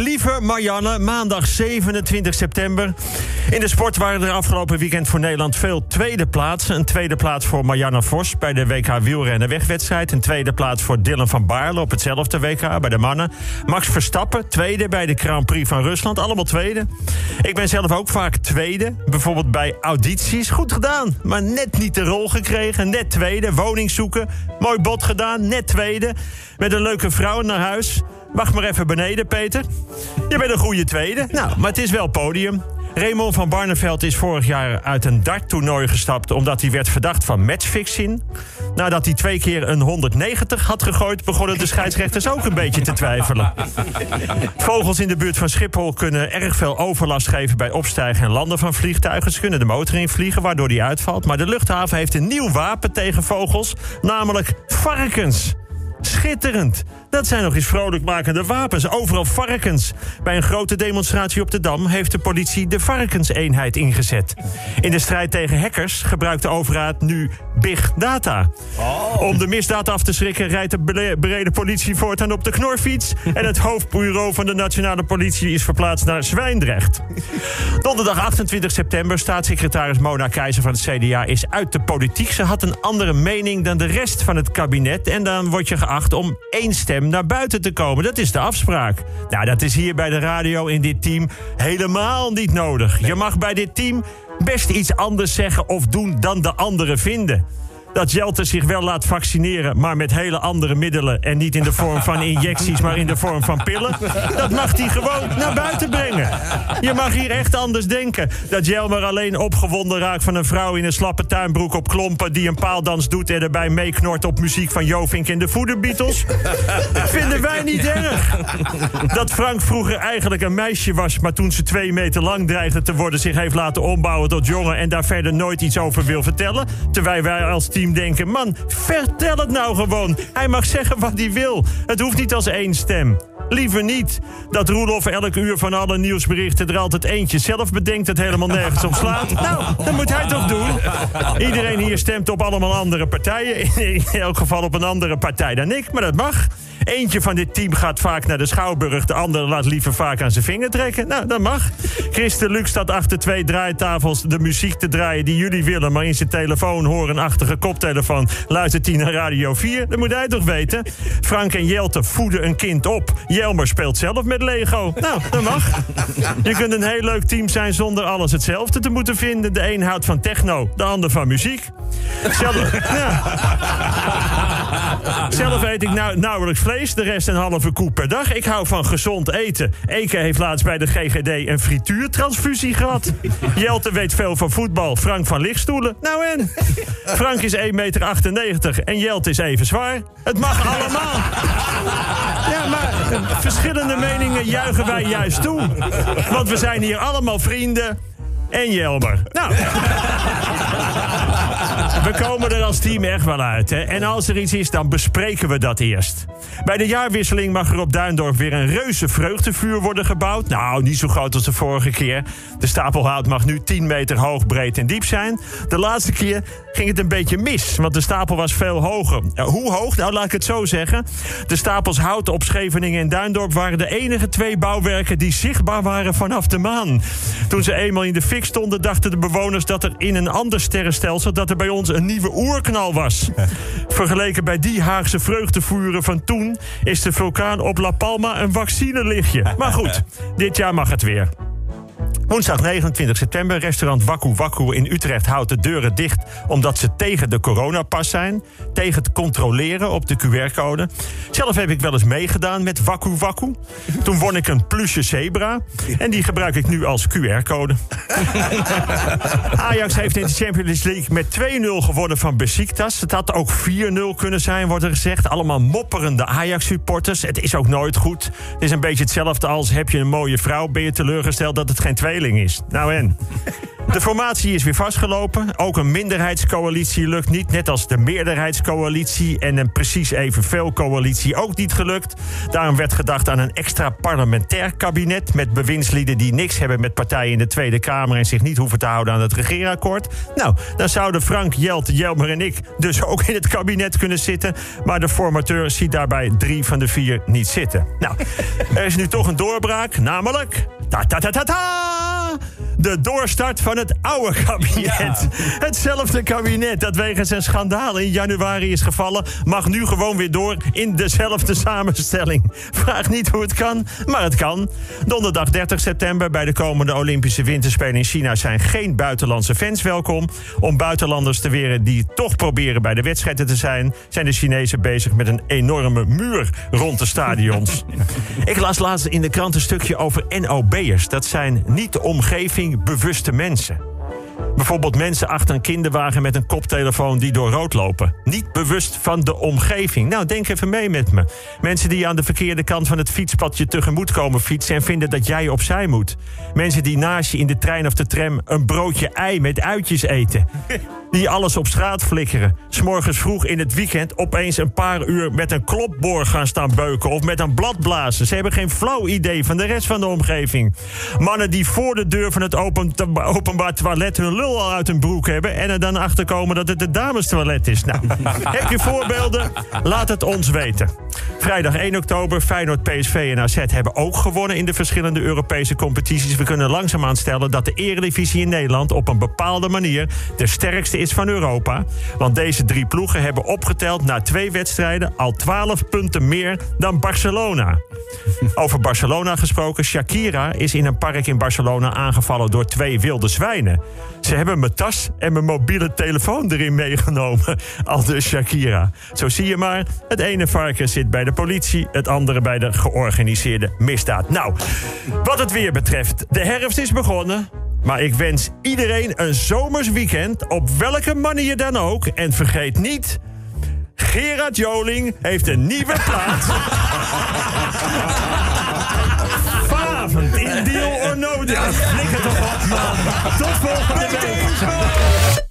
lieve Marianne, maandag 27 september. In de sport waren er afgelopen weekend voor Nederland veel tweede plaatsen. Een tweede plaats voor Marianne Vos bij de WK wielrennen wegwedstrijd. Een tweede plaats voor Dylan van Baarle op hetzelfde WK bij de mannen. Max Verstappen, tweede bij de Grand Prix van Rusland. Allemaal tweede. Ik ben zelf ook vaak tweede. Bijvoorbeeld bij audities. Goed gedaan, maar net niet de rol gekregen. Net tweede. Woning zoeken. Mooi bod gedaan. Net tweede. Met een leuke vrouw naar huis. Wacht maar even beneden, Peter. Je bent een goede tweede. Nou, maar het is wel podium. Raymond van Barneveld is vorig jaar uit een darttoernooi gestapt... omdat hij werd verdacht van matchfixing. Nadat hij twee keer een 190 had gegooid... begonnen de scheidsrechters ook een beetje te twijfelen. Vogels in de buurt van Schiphol kunnen erg veel overlast geven... bij opstijgen en landen van vliegtuigen. Ze kunnen de motor invliegen, waardoor die uitvalt. Maar de luchthaven heeft een nieuw wapen tegen vogels... namelijk varkens. Schitterend. Dat zijn nog eens vrolijkmakende wapens. Overal varkens. Bij een grote demonstratie op de Dam heeft de politie de varkenseenheid ingezet. In de strijd tegen hackers gebruikt de overheid nu big data. Om de misdaad af te schrikken rijdt de brede politie voortaan op de knorfiets. En het hoofdbureau van de nationale politie is verplaatst naar Zwijndrecht. Donderdag 28 september, staatssecretaris Mona Keizer van het CDA is uit de politiek. Ze had een andere mening dan de rest van het kabinet. En dan word je geacht om één stem naar buiten te komen. Dat is de afspraak. Nou, dat is hier bij de radio in dit team helemaal niet nodig. Je mag bij dit team best iets anders zeggen of doen dan de anderen vinden dat Jelte zich wel laat vaccineren, maar met hele andere middelen. En niet in de vorm van injecties, maar in de vorm van pillen. Dat mag hij gewoon naar buiten brengen. Je mag hier echt anders denken. Dat Jelmer alleen opgewonden raakt van een vrouw in een slappe tuinbroek op klompen. die een paaldans doet en erbij meeknort op muziek van Jovink en de Voederbeatles. Vinden wij niet erg. Dat Frank vroeger eigenlijk een meisje was, maar toen ze twee meter lang dreigde te worden. zich heeft laten ombouwen tot jongen en daar verder nooit iets over wil vertellen. Terwijl wij als team denken... man, vertel het nou gewoon. Hij mag zeggen wat hij wil. Het hoeft niet als één stem. Liever niet dat Roelof elk uur van alle nieuwsberichten er altijd eentje zelf bedenkt het helemaal nergens op slaat. Nou, dat moet hij toch doen. Iedereen hier stemt op allemaal andere partijen. In elk geval op een andere partij dan ik, maar dat mag. Eentje van dit team gaat vaak naar de Schouwburg. De andere laat liever vaak aan zijn vinger trekken. Nou, dat mag. Christen Lux staat achter twee draaitafels de muziek te draaien die jullie willen. Maar in zijn telefoon horen achtige koptelefoon. Luistert hij naar Radio 4? Dat moet hij toch weten? Frank en Jelte voeden een kind op. Jelmer speelt zelf met Lego. Nou, dat mag. Je kunt een heel leuk team zijn zonder alles hetzelfde te moeten vinden. De een houdt van techno, de ander van muziek. Zelf. Zelf eet ik nou, nauwelijks vlees, de rest een halve koe per dag. Ik hou van gezond eten. Eke heeft laatst bij de GGD een frituurtransfusie gehad. Jelte weet veel van voetbal, Frank van lichtstoelen. Nou en? Frank is 1,98 meter en Jelte is even zwaar. Het mag allemaal. Ja, maar verschillende meningen juichen wij juist toe. Want we zijn hier allemaal vrienden en Jelmer. Nou. We komen er als team echt wel uit. Hè? En als er iets is, dan bespreken we dat eerst. Bij de jaarwisseling mag er op Duindorp weer een reuze vreugdevuur worden gebouwd. Nou, niet zo groot als de vorige keer. De stapelhout mag nu 10 meter hoog, breed en diep zijn. De laatste keer ging het een beetje mis, want de stapel was veel hoger. hoe hoog? Nou, laat ik het zo zeggen. De stapels hout op Scheveningen en Duindorp waren de enige twee bouwwerken die zichtbaar waren vanaf de maan. Toen ze eenmaal in de fik stonden, dachten de bewoners dat er in een ander sterrenstelsel dat er bij ons een nieuwe oerknal was. Vergeleken bij die Haagse vreugdevuren van toen is de vulkaan op La Palma een vaccinelichtje. Maar goed, dit jaar mag het weer. Woensdag 29 september, restaurant Waku Waku in Utrecht houdt de deuren dicht omdat ze tegen de coronapas zijn. Tegen het controleren op de QR-code. Zelf heb ik wel eens meegedaan met Waku Waku. Toen won ik een plusje zebra en die gebruik ik nu als QR-code. Ajax heeft in de Champions League met 2-0 gewonnen van Besiktas. Het had ook 4-0 kunnen zijn, wordt er gezegd. Allemaal mopperende Ajax-supporters. Het is ook nooit goed. Het is een beetje hetzelfde als heb je een mooie vrouw, ben je teleurgesteld dat het geen is. Nou en? De formatie is weer vastgelopen. Ook een minderheidscoalitie lukt niet. Net als de meerderheidscoalitie en een precies evenveel coalitie ook niet gelukt. Daarom werd gedacht aan een extra parlementair kabinet... met bewindslieden die niks hebben met partijen in de Tweede Kamer... en zich niet hoeven te houden aan het regeerakkoord. Nou, dan zouden Frank, Jelt, Jelmer en ik dus ook in het kabinet kunnen zitten. Maar de formateur ziet daarbij drie van de vier niet zitten. Nou, er is nu toch een doorbraak, namelijk... Ta ta ta ta ta! De doorstart van het oude kabinet. Hetzelfde kabinet dat wegens een schandaal in januari is gevallen, mag nu gewoon weer door in dezelfde samenstelling. Vraag niet hoe het kan, maar het kan. Donderdag 30 september bij de komende Olympische Winterspelen in China zijn geen buitenlandse fans welkom. Om buitenlanders te weren die toch proberen bij de wedstrijden te zijn, zijn de Chinezen bezig met een enorme muur rond de stadions. Ik las laatst in de krant een stukje over NOB'ers. Dat zijn niet de omgeving bewuste mensen. Bijvoorbeeld mensen achter een kinderwagen met een koptelefoon die door rood lopen. Niet bewust van de omgeving. Nou, denk even mee met me. Mensen die aan de verkeerde kant van het fietspadje tegemoet komen fietsen en vinden dat jij opzij moet. Mensen die naast je in de trein of de tram een broodje ei met uitjes eten. Die alles op straat flikkeren. S'morgens vroeg in het weekend opeens een paar uur met een klopboor gaan staan beuken of met een blad blazen. Ze hebben geen flauw idee van de rest van de omgeving. Mannen die voor de deur van het open, openbaar toilet hun lul al uit hun broek hebben en er dan achter komen dat het het damestoilet is. Nou, heb je voorbeelden? Laat het ons weten. Vrijdag 1 oktober, Feyenoord, PSV en AZ hebben ook gewonnen in de verschillende Europese competities. We kunnen langzaamaan stellen dat de eredivisie in Nederland op een bepaalde manier de sterkste is van Europa. Want deze drie ploegen hebben opgeteld na twee wedstrijden al 12 punten meer dan Barcelona. Over Barcelona gesproken, Shakira is in een park in Barcelona aangevallen door twee wilde zwijnen. Ze hebben mijn tas en mijn mobiele telefoon erin meegenomen, al dus Shakira. Zo zie je maar, het ene varken zit bij de politie, het andere bij de georganiseerde misdaad. Nou, wat het weer betreft, de herfst is begonnen. Maar ik wens iedereen een zomers weekend, op welke manier dan ook. En vergeet niet, Gerard Joling heeft een nieuwe plaat. Deal. Flikker toch op, man. Tot volgende week.